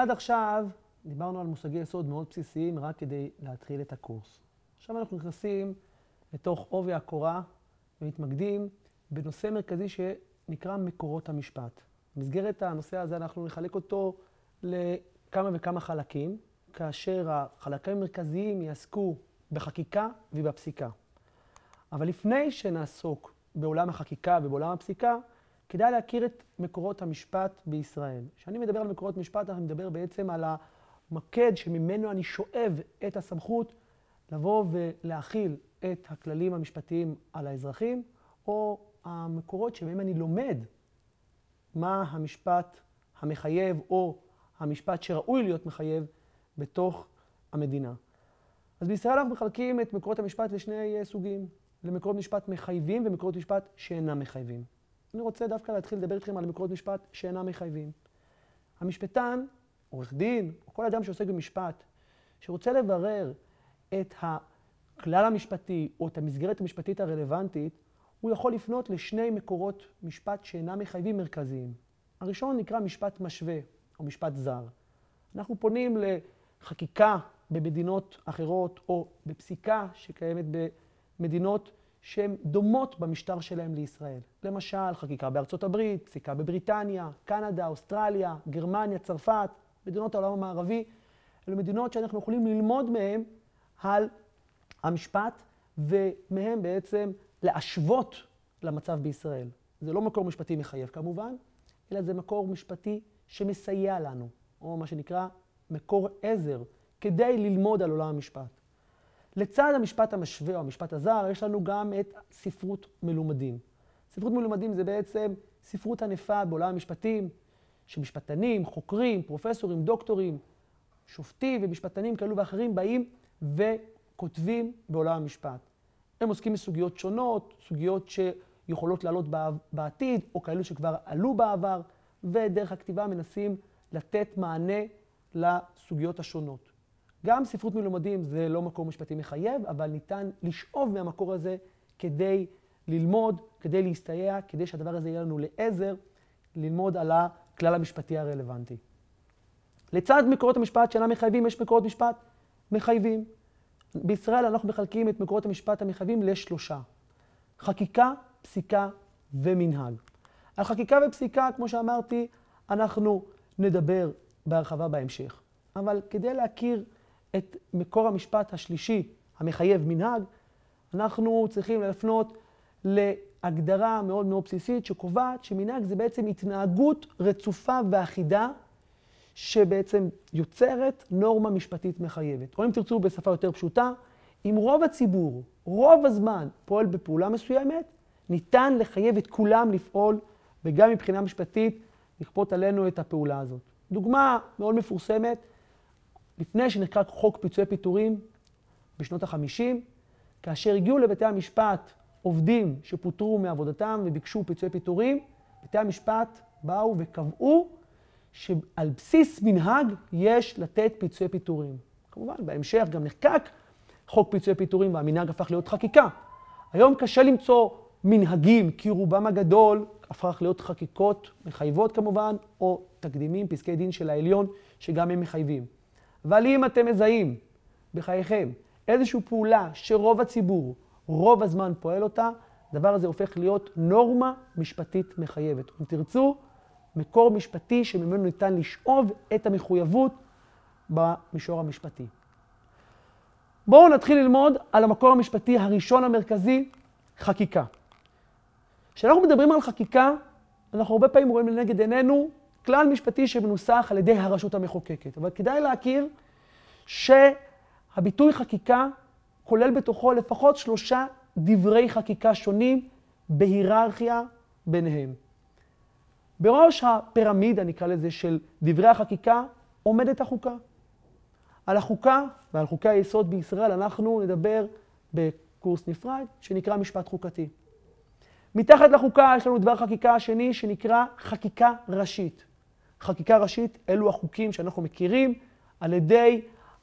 עד עכשיו דיברנו על מושגי יסוד מאוד בסיסיים רק כדי להתחיל את הקורס. עכשיו אנחנו נכנסים לתוך עובי הקורה ומתמקדים בנושא מרכזי שנקרא מקורות המשפט. במסגרת הנושא הזה אנחנו נחלק אותו לכמה וכמה חלקים, כאשר החלקים המרכזיים יעסקו בחקיקה ובפסיקה. אבל לפני שנעסוק בעולם החקיקה ובעולם הפסיקה, כדאי להכיר את מקורות המשפט בישראל. כשאני מדבר על מקורות משפט, אני מדבר בעצם על המקד שממנו אני שואב את הסמכות לבוא ולהכיל את הכללים המשפטיים על האזרחים, או המקורות שבהם אני לומד מה המשפט המחייב, או המשפט שראוי להיות מחייב בתוך המדינה. אז בישראל אנחנו מחלקים את מקורות המשפט לשני סוגים, למקורות משפט מחייבים ומקורות משפט שאינם מחייבים. אני רוצה דווקא להתחיל לדבר איתכם על מקורות משפט שאינם מחייבים. המשפטן, עורך דין, או כל אדם שעוסק במשפט, שרוצה לברר את הכלל המשפטי או את המסגרת המשפטית הרלוונטית, הוא יכול לפנות לשני מקורות משפט שאינם מחייבים מרכזיים. הראשון נקרא משפט משווה, או משפט זר. אנחנו פונים לחקיקה במדינות אחרות, או בפסיקה שקיימת במדינות שהן דומות במשטר שלהם לישראל. למשל, חקיקה בארצות הברית, פסיקה בבריטניה, קנדה, אוסטרליה, גרמניה, צרפת, מדינות העולם המערבי. אלו מדינות שאנחנו יכולים ללמוד מהן על המשפט, ומהם בעצם להשוות למצב בישראל. זה לא מקור משפטי מחייב כמובן, אלא זה מקור משפטי שמסייע לנו, או מה שנקרא מקור עזר, כדי ללמוד על עולם המשפט. לצד המשפט המשווה או המשפט הזר, יש לנו גם את ספרות מלומדים. ספרות מלומדים זה בעצם ספרות ענפה בעולם המשפטים, שמשפטנים, חוקרים, פרופסורים, דוקטורים, שופטים ומשפטנים כאלו ואחרים באים וכותבים בעולם המשפט. הם עוסקים בסוגיות שונות, סוגיות שיכולות לעלות בעתיד, או כאלו שכבר עלו בעבר, ודרך הכתיבה מנסים לתת מענה לסוגיות השונות. גם ספרות מלומדים זה לא מקור משפטי מחייב, אבל ניתן לשאוב מהמקור הזה כדי ללמוד, כדי להסתייע, כדי שהדבר הזה יהיה לנו לעזר, ללמוד על הכלל המשפטי הרלוונטי. לצד מקורות המשפט שאינם מחייבים, יש מקורות משפט מחייבים. בישראל אנחנו מחלקים את מקורות המשפט המחייבים לשלושה. חקיקה, פסיקה ומנהג. על חקיקה ופסיקה, כמו שאמרתי, אנחנו נדבר בהרחבה בהמשך. אבל כדי להכיר את מקור המשפט השלישי, המחייב מנהג, אנחנו צריכים להפנות להגדרה מאוד מאוד בסיסית שקובעת שמנהג זה בעצם התנהגות רצופה ואחידה שבעצם יוצרת נורמה משפטית מחייבת. או אם תרצו בשפה יותר פשוטה, אם רוב הציבור, רוב הזמן, פועל בפעולה מסוימת, ניתן לחייב את כולם לפעול, וגם מבחינה משפטית, לכפות עלינו את הפעולה הזאת. דוגמה מאוד מפורסמת, לפני שנחקק חוק פיצויי פיטורים בשנות ה-50, כאשר הגיעו לבתי המשפט עובדים שפוטרו מעבודתם וביקשו פיצויי פיטורים, בתי המשפט באו וקבעו שעל בסיס מנהג יש לתת פיצויי פיטורים. כמובן, בהמשך גם נחקק חוק פיצויי פיטורים והמנהג הפך להיות חקיקה. היום קשה למצוא מנהגים, כי רובם הגדול הפך להיות חקיקות מחייבות כמובן, או תקדימים, פסקי דין של העליון, שגם הם מחייבים. אבל אם אתם מזהים בחייכם איזושהי פעולה שרוב הציבור, רוב הזמן פועל אותה, הדבר הזה הופך להיות נורמה משפטית מחייבת. אם תרצו, מקור משפטי שממנו ניתן לשאוב את המחויבות במישור המשפטי. בואו נתחיל ללמוד על המקור המשפטי הראשון המרכזי, חקיקה. כשאנחנו מדברים על חקיקה, אנחנו הרבה פעמים רואים לנגד עינינו כלל משפטי שמנוסח על ידי הרשות המחוקקת. אבל כדאי להכיר שהביטוי חקיקה כולל בתוכו לפחות שלושה דברי חקיקה שונים בהיררכיה ביניהם. בראש הפירמידה, נקרא לזה, של דברי החקיקה, עומדת החוקה. על החוקה ועל חוקי היסוד בישראל אנחנו נדבר בקורס נפרד שנקרא משפט חוקתי. מתחת לחוקה יש לנו דבר חקיקה השני שנקרא חקיקה ראשית. חקיקה ראשית אלו החוקים שאנחנו מכירים על ידי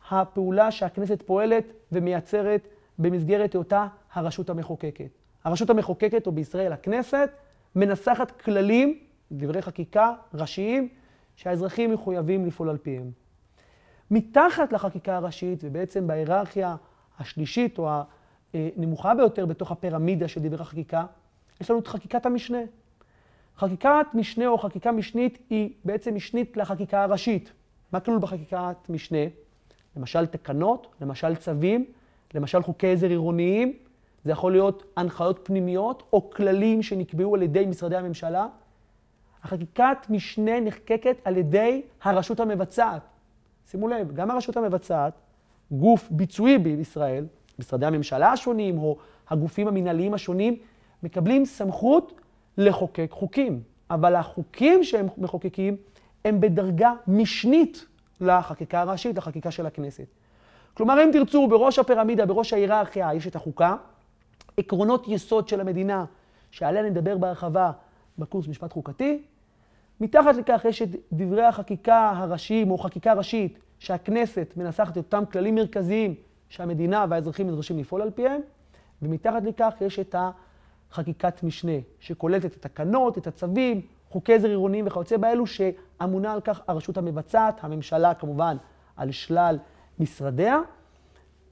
הפעולה שהכנסת פועלת ומייצרת במסגרת היותה הרשות המחוקקת. הרשות המחוקקת, או בישראל הכנסת, מנסחת כללים, דברי חקיקה ראשיים, שהאזרחים מחויבים לפעול על פיהם. מתחת לחקיקה הראשית, ובעצם בהיררכיה השלישית או הנמוכה ביותר בתוך הפירמידה של דברי החקיקה, יש לנו את חקיקת המשנה. חקיקת משנה או חקיקה משנית היא בעצם משנית לחקיקה הראשית. מה כלול בחקיקת משנה? למשל תקנות, למשל צווים, למשל חוקי עזר עירוניים, זה יכול להיות הנחיות פנימיות או כללים שנקבעו על ידי משרדי הממשלה. החקיקת משנה נחקקת על ידי הרשות המבצעת. שימו לב, גם הרשות המבצעת, גוף ביצועי בישראל, משרדי הממשלה השונים או הגופים המנהליים השונים, מקבלים סמכות לחוקק חוקים. אבל החוקים שהם מחוקקים הם בדרגה משנית לחקיקה הראשית, לחקיקה של הכנסת. כלומר, אם תרצו, בראש הפירמידה, בראש ההיררכיה, יש את החוקה, עקרונות יסוד של המדינה, שעליה נדבר בהרחבה בקורס משפט חוקתי. מתחת לכך יש את דברי החקיקה הראשיים, או חקיקה ראשית, שהכנסת מנסחת את אותם כללים מרכזיים שהמדינה והאזרחים נדרשים לפעול על פיהם, ומתחת לכך יש את החקיקת משנה, שכוללת את התקנות, את הצווים, חוקי עזר עירוניים וכיוצא באלו, שאמונה על כך הרשות המבצעת, הממשלה כמובן, על שלל משרדיה.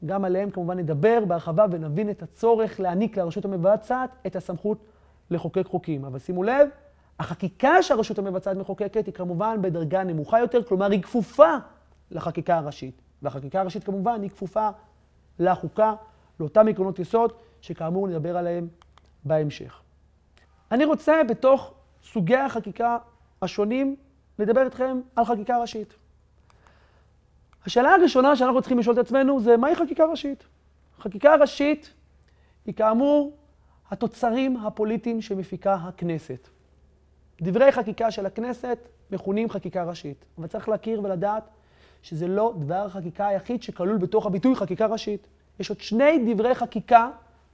גם עליהם כמובן נדבר בהרחבה ונבין את הצורך להעניק לרשות המבצעת את הסמכות לחוקק חוקים. אבל שימו לב, החקיקה שהרשות המבצעת מחוקקת היא כמובן בדרגה נמוכה יותר, כלומר היא כפופה לחקיקה הראשית. והחקיקה הראשית כמובן היא כפופה לחוקה, לאותם עקרונות יסוד, שכאמור נדבר עליהם בהמשך. אני רוצה בתוך סוגי החקיקה השונים לדבר איתכם על חקיקה ראשית. השאלה הראשונה שאנחנו צריכים לשאול את עצמנו זה מהי חקיקה ראשית? חקיקה ראשית היא כאמור התוצרים הפוליטיים שמפיקה הכנסת. דברי חקיקה של הכנסת מכונים חקיקה ראשית, אבל צריך להכיר ולדעת שזה לא דבר החקיקה היחיד שכלול בתוך הביטוי חקיקה ראשית. יש עוד שני דברי חקיקה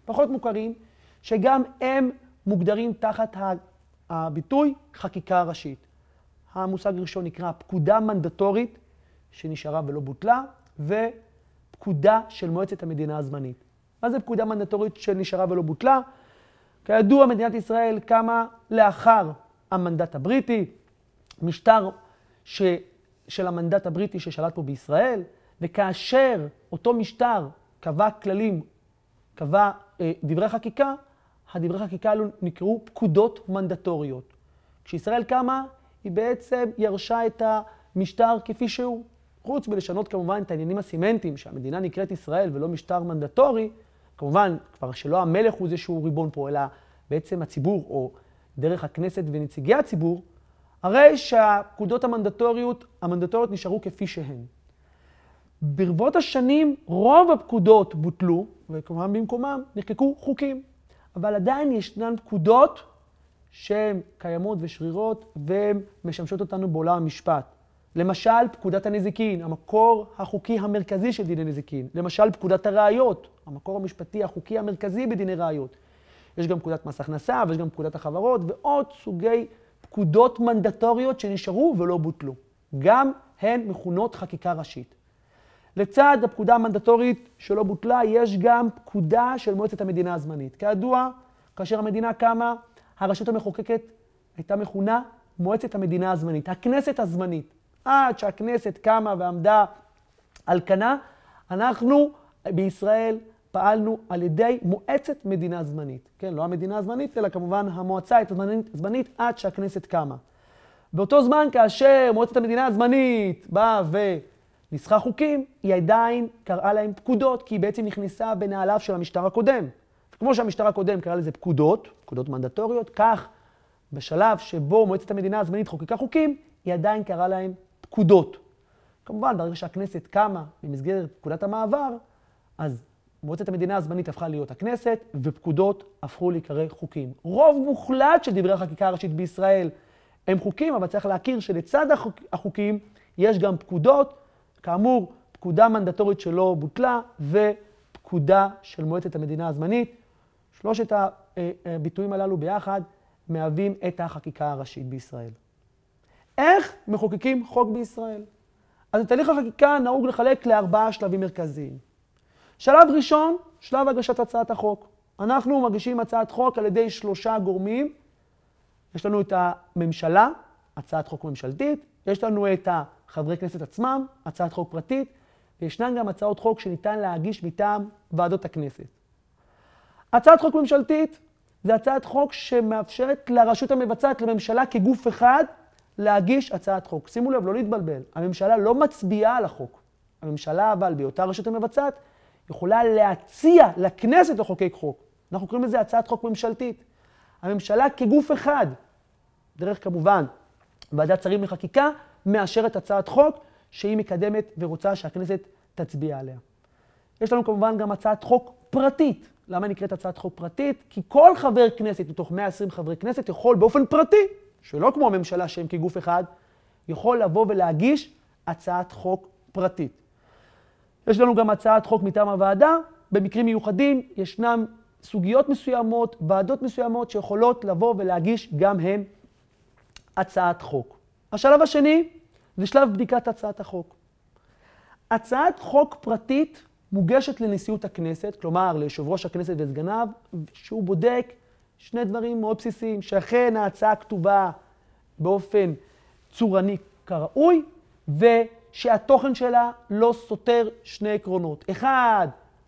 פחות מוכרים, שגם הם מוגדרים תחת הביטוי חקיקה ראשית. המושג הראשון נקרא פקודה מנדטורית, שנשארה ולא בוטלה, ופקודה של מועצת המדינה הזמנית. מה זה פקודה מנדטורית שנשארה ולא בוטלה? כידוע, מדינת ישראל קמה לאחר המנדט הבריטי, משטר ש... של המנדט הבריטי ששלט פה בישראל, וכאשר אותו משטר קבע כללים, קבע אה, דברי חקיקה, הדברי חקיקה האלו נקראו פקודות מנדטוריות. כשישראל קמה, היא בעצם ירשה את המשטר כפי שהוא. חוץ מלשנות כמובן את העניינים הסימנטיים, שהמדינה נקראת ישראל ולא משטר מנדטורי, כמובן, כבר שלא המלך הוא זה שהוא ריבון פה, אלא בעצם הציבור, או דרך הכנסת ונציגי הציבור, הרי שהפקודות המנדטוריות, המנדטוריות נשארו כפי שהן. ברבות השנים רוב הפקודות בוטלו, וכמובן במקומם נחקקו חוקים. אבל עדיין ישנן פקודות שהן קיימות ושרירות והן משמשות אותנו בעולם המשפט. למשל, פקודת הנזיקין, המקור החוקי המרכזי של דיני נזיקין. למשל, פקודת הראיות, המקור המשפטי החוקי המרכזי בדיני ראיות. יש גם פקודת מס הכנסה ויש גם פקודת החברות ועוד סוגי פקודות מנדטוריות שנשארו ולא בוטלו. גם הן מכונות חקיקה ראשית. לצד הפקודה המנדטורית שלא בוטלה, יש גם פקודה של מועצת המדינה הזמנית. כידוע, כאשר המדינה קמה, הרשות המחוקקת הייתה מכונה מועצת המדינה הזמנית, הכנסת הזמנית. עד שהכנסת קמה ועמדה על כנה, אנחנו בישראל פעלנו על ידי מועצת מדינה זמנית. כן, לא המדינה הזמנית, אלא כמובן המועצה הזמנית עד שהכנסת קמה. באותו זמן, כאשר מועצת המדינה הזמנית באה וניסחה חוקים, היא עדיין קראה להם פקודות, כי היא בעצם נכנסה בנעליו של המשטר הקודם. כמו שהמשטר הקודם קרא לזה פקודות, פקודות מנדטוריות, כך בשלב שבו מועצת המדינה הזמנית חוקקה חוקים, היא עדיין קראה להם פקודות. כמובן, ברגע שהכנסת קמה במסגרת פקודת המעבר, אז מועצת המדינה הזמנית הפכה להיות הכנסת, ופקודות הפכו להיקרא חוקים. רוב מוחלט של דברי החקיקה הראשית בישראל הם חוקים, אבל צריך להכיר שלצד החוק, החוקים יש גם פקודות, כאמור, פקודה מנדטורית שלא בוטלה, ופקודה של מועצת המדינה הזמנית. שלושת הביטויים הללו ביחד מהווים את החקיקה הראשית בישראל. איך מחוקקים חוק בישראל? אז את תהליך החקיקה נהוג לחלק לארבעה שלבים מרכזיים. שלב ראשון, שלב הגשת הצעת החוק. אנחנו מגישים הצעת חוק על ידי שלושה גורמים. יש לנו את הממשלה, הצעת חוק ממשלתית, יש לנו את החברי כנסת עצמם, הצעת חוק פרטית, וישנן גם הצעות חוק שניתן להגיש מטעם ועדות הכנסת. הצעת חוק ממשלתית זה הצעת חוק שמאפשרת לרשות המבצעת, לממשלה כגוף אחד, להגיש הצעת חוק. שימו לב, לא להתבלבל. הממשלה לא מצביעה על החוק. הממשלה, אבל בהיותה רשות המבצעת, יכולה להציע לכנסת לחוקק חוק. אנחנו קוראים לזה הצעת חוק ממשלתית. הממשלה כגוף אחד, דרך כמובן ועדת שרים לחקיקה, מאשרת הצעת חוק שהיא מקדמת ורוצה שהכנסת תצביע עליה. יש לנו כמובן גם הצעת חוק פרטית. למה נקראת הצעת חוק פרטית? כי כל חבר כנסת מתוך 120 חברי כנסת יכול באופן פרטי, שלא כמו הממשלה שהם כגוף אחד, יכול לבוא ולהגיש הצעת חוק פרטית. יש לנו גם הצעת חוק מטעם הוועדה. במקרים מיוחדים ישנם סוגיות מסוימות, ועדות מסוימות שיכולות לבוא ולהגיש גם הן הצעת חוק. השלב השני זה שלב בדיקת הצעת החוק. הצעת חוק פרטית מוגשת לנשיאות הכנסת, כלומר ליושב ראש הכנסת וסגניו, שהוא בודק שני דברים מאוד בסיסיים, שאכן ההצעה כתובה באופן צורני כראוי, ושהתוכן שלה לא סותר שני עקרונות. אחד,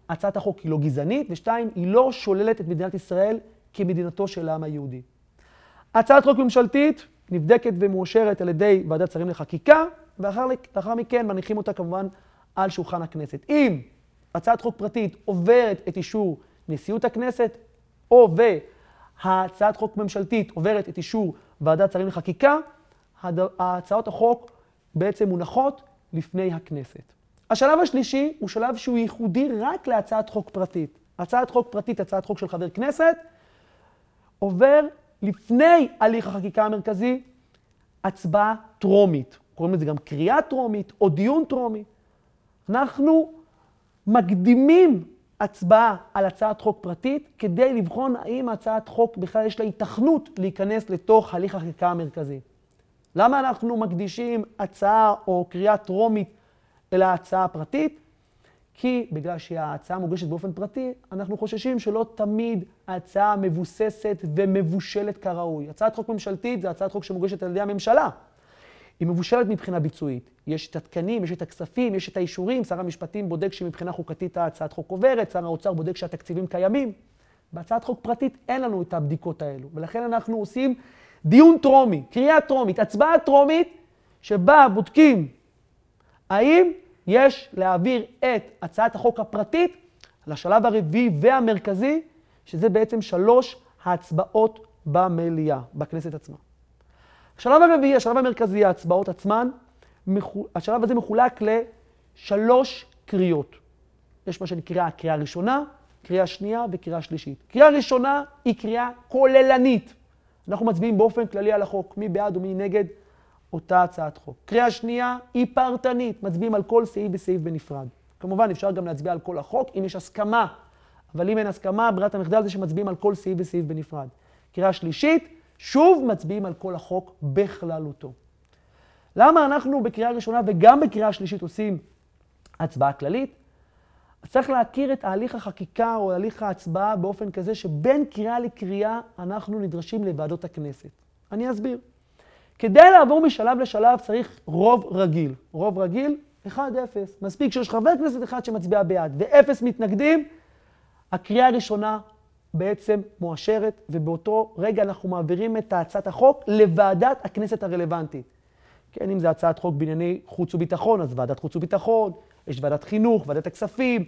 הצעת החוק היא לא גזענית, ושתיים, היא לא שוללת את מדינת ישראל כמדינתו של העם היהודי. הצעת חוק ממשלתית נבדקת ומאושרת על ידי ועדת שרים לחקיקה, ולאחר מכן מניחים אותה כמובן על שולחן הכנסת. אם הצעת חוק פרטית עוברת את אישור נשיאות הכנסת, או והצעת חוק ממשלתית עוברת את אישור ועדת שרים לחקיקה, הצעות החוק בעצם מונחות לפני הכנסת. השלב השלישי הוא שלב שהוא ייחודי רק להצעת חוק פרטית. הצעת חוק פרטית, הצעת חוק של חבר כנסת, עובר לפני הליך החקיקה המרכזי הצבעה טרומית. קוראים לזה גם קריאה טרומית או דיון טרומי. אנחנו מקדימים הצבעה על הצעת חוק פרטית כדי לבחון האם הצעת חוק בכלל יש לה התכנות להיכנס לתוך הליך החקיקה המרכזי. למה אנחנו מקדישים הצעה או קריאה טרומית אל ההצעה הפרטית? כי בגלל שההצעה מוגשת באופן פרטי, אנחנו חוששים שלא תמיד ההצעה מבוססת ומבושלת כראוי. הצעת חוק ממשלתית זה הצעת חוק שמוגשת על ידי הממשלה. היא מבושלת מבחינה ביצועית. יש את התקנים, יש את הכספים, יש את האישורים, שר המשפטים בודק שמבחינה חוקתית ההצעת חוק עוברת, שר האוצר בודק שהתקציבים קיימים. בהצעת חוק פרטית אין לנו את הבדיקות האלו, ולכן אנחנו עושים דיון טרומי, קריאה טרומית, הצבעה טרומית, שבה בודקים האם יש להעביר את הצעת החוק הפרטית לשלב הרביעי והמרכזי, שזה בעצם שלוש ההצבעות במליאה, בכנסת עצמה. השלב הרביעי, השלב המרכזי, ההצבעות עצמן, השלב הזה מחולק לשלוש קריאות. יש מה שנקרא קריאה ראשונה, קריאה שנייה וקריאה שלישית. קריאה ראשונה היא קריאה כוללנית. אנחנו מצביעים באופן כללי על החוק, מי בעד ומי נגד אותה הצעת חוק. קריאה שנייה היא פרטנית, מצביעים על כל סעיף וסעיף בנפרד. כמובן, אפשר גם להצביע על כל החוק אם יש הסכמה, אבל אם אין הסכמה, ברירת המחדל זה שמצביעים על כל סעיף וסעיף בנפרד. קריאה שלישית, שוב מצביעים על כל החוק בכללותו. למה אנחנו בקריאה ראשונה וגם בקריאה שלישית עושים הצבעה כללית? אז צריך להכיר את הליך החקיקה או הליך ההצבעה באופן כזה שבין קריאה לקריאה אנחנו נדרשים לוועדות הכנסת. אני אסביר. כדי לעבור משלב לשלב צריך רוב רגיל. רוב רגיל, 1-0. מספיק שיש חבר כנסת אחד שמצביע בעד ואפס מתנגדים, הקריאה הראשונה בעצם מואשרת, ובאותו רגע אנחנו מעבירים את הצעת החוק לוועדת הכנסת הרלוונטית. כן, אם זה הצעת חוק בענייני חוץ וביטחון, אז ועדת חוץ וביטחון, יש ועדת חינוך, ועדת הכספים,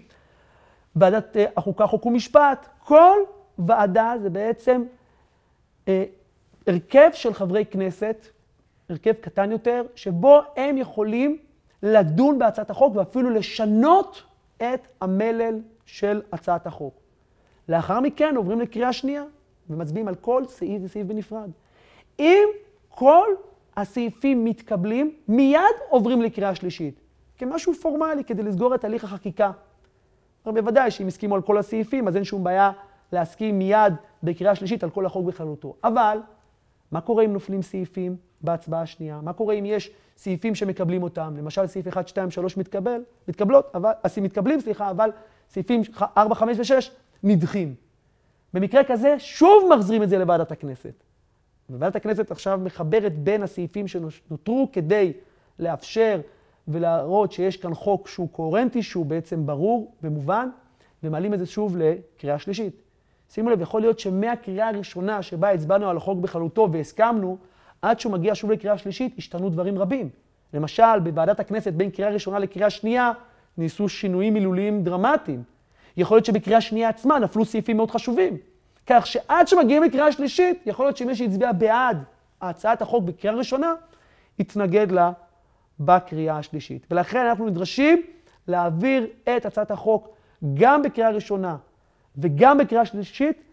ועדת אה, החוקה, חוק ומשפט. כל ועדה זה בעצם אה, הרכב של חברי כנסת, הרכב קטן יותר, שבו הם יכולים לדון בהצעת החוק ואפילו לשנות את המלל של הצעת החוק. לאחר מכן עוברים לקריאה שנייה ומצביעים על כל סעיף וסעיף בנפרד. אם כל הסעיפים מתקבלים, מיד עוברים לקריאה שלישית, כמשהו פורמלי כדי לסגור את הליך החקיקה. בוודאי שאם הסכימו על כל הסעיפים, אז אין שום בעיה להסכים מיד בקריאה שלישית על כל החוק בכללותו. אבל, מה קורה אם נופלים סעיפים בהצבעה השנייה? מה קורה אם יש סעיפים שמקבלים אותם? למשל, סעיף 1, 2, 3 מתקבל, מתקבלות, אבל, מתקבלים, סליחה, אבל סעיפים 4, 5 ו-6 נדחים. במקרה כזה, שוב מחזירים את זה לוועדת הכנסת. וועדת הכנסת עכשיו מחברת בין הסעיפים שנותרו כדי לאפשר ולהראות שיש כאן חוק שהוא קוהרנטי, שהוא בעצם ברור ומובן, ומעלים את זה שוב לקריאה שלישית. שימו לב, יכול להיות שמהקריאה הראשונה שבה הצבענו על החוק בכללותו והסכמנו, עד שהוא מגיע שוב לקריאה שלישית, השתנו דברים רבים. למשל, בוועדת הכנסת בין קריאה ראשונה לקריאה שנייה, ניסו שינויים מילוליים דרמטיים. יכול להיות שבקריאה שנייה עצמה נפלו סעיפים מאוד חשובים. כך שעד שמגיעים לקריאה שלישית, יכול להיות שמי שהצביע בעד הצעת החוק בקריאה ראשונה, יתנגד לה בקריאה השלישית. ולכן אנחנו נדרשים להעביר את הצעת החוק גם בקריאה ראשונה וגם בקריאה שלישית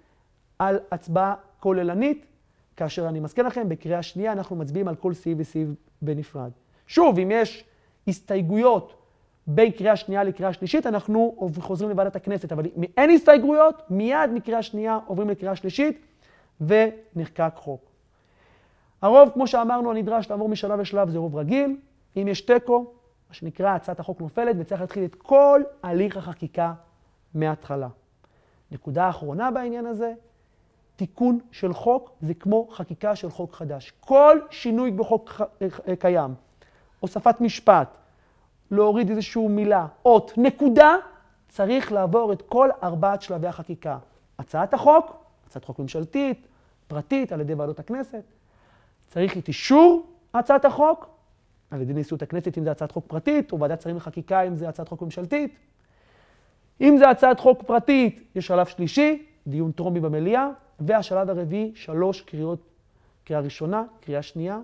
על הצבעה כוללנית, כאשר אני מזכיר לכם, בקריאה שנייה אנחנו מצביעים על כל סעיף וסעיף בנפרד. שוב, אם יש הסתייגויות בין קריאה שנייה לקריאה שלישית, אנחנו חוזרים לוועדת הכנסת. אבל אם אין הסתייגויות, מיד מקריאה שנייה עוברים לקריאה שלישית ונחקק חוק. הרוב, כמו שאמרנו, הנדרש לעבור משלב לשלב זה רוב רגיל. אם יש תיקו, מה שנקרא הצעת החוק נופלת, וצריך להתחיל את כל הליך החקיקה מההתחלה. נקודה אחרונה בעניין הזה, תיקון של חוק זה כמו חקיקה של חוק חדש. כל שינוי בחוק קיים, הוספת משפט, להוריד איזושהי מילה, אות, נקודה, צריך לעבור את כל ארבעת שלבי החקיקה. הצעת החוק, הצעת חוק ממשלתית, פרטית, על ידי ועדות הכנסת. צריך את אישור הצעת החוק, על ידי נשיאות הכנסת, אם זו הצעת חוק פרטית, או ועדת שרים לחקיקה, אם זו הצעת חוק ממשלתית. אם זו הצעת חוק פרטית, יש שלב שלישי, דיון טרומי במליאה, והשלב הרביעי, שלוש קריאות, קריאה ראשונה, קריאה שנייה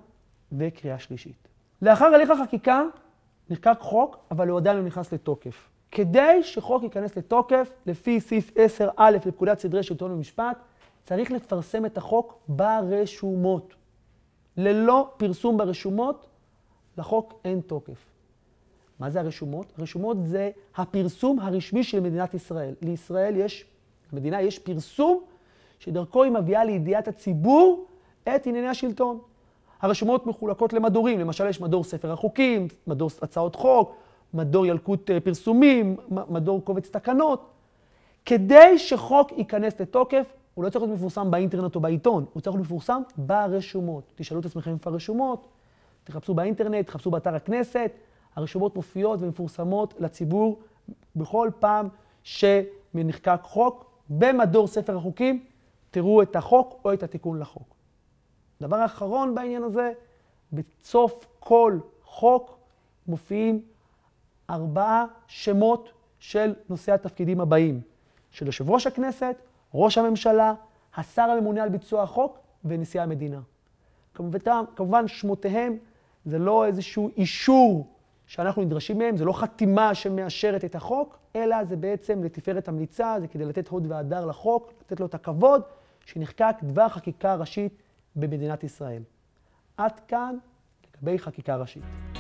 וקריאה שלישית. לאחר הליך החקיקה, נחקק חוק, אבל הוא עדיין לא נכנס לתוקף. כדי שחוק ייכנס לתוקף, לפי סעיף 10א לפקודת סדרי שלטון ומשפט, צריך לפרסם את החוק ברשומות. ללא פרסום ברשומות, לחוק אין תוקף. מה זה הרשומות? הרשומות זה הפרסום הרשמי של מדינת ישראל. לישראל יש, למדינה יש פרסום שדרכו היא מביאה לידיעת הציבור את ענייני השלטון. הרשומות מחולקות למדורים, למשל יש מדור ספר החוקים, מדור הצעות חוק, מדור ילקוט אה, פרסומים, מדור קובץ תקנות. כדי שחוק ייכנס לתוקף, הוא לא צריך להיות מפורסם באינטרנט או בעיתון, הוא צריך להיות מפורסם ברשומות. תשאלו את עצמכם איפה הרשומות, תחפשו באינטרנט, תחפשו באתר הכנסת, הרשומות מופיעות ומפורסמות לציבור בכל פעם שנחקק חוק. במדור ספר החוקים תראו את החוק או את התיקון לחוק. דבר אחרון בעניין הזה, בסוף כל חוק מופיעים ארבעה שמות של נושאי התפקידים הבאים, של יושב ראש הכנסת, ראש הממשלה, השר הממונה על ביצוע החוק ונשיא המדינה. כמובן, כמובן שמותיהם זה לא איזשהו אישור שאנחנו נדרשים מהם, זה לא חתימה שמאשרת את החוק, אלא זה בעצם לתפארת המליצה, זה כדי לתת הוד והדר לחוק, לתת לו את הכבוד שנחקק דבר חקיקה ראשית במדינת ישראל. עד כאן לגבי חקיקה ראשית.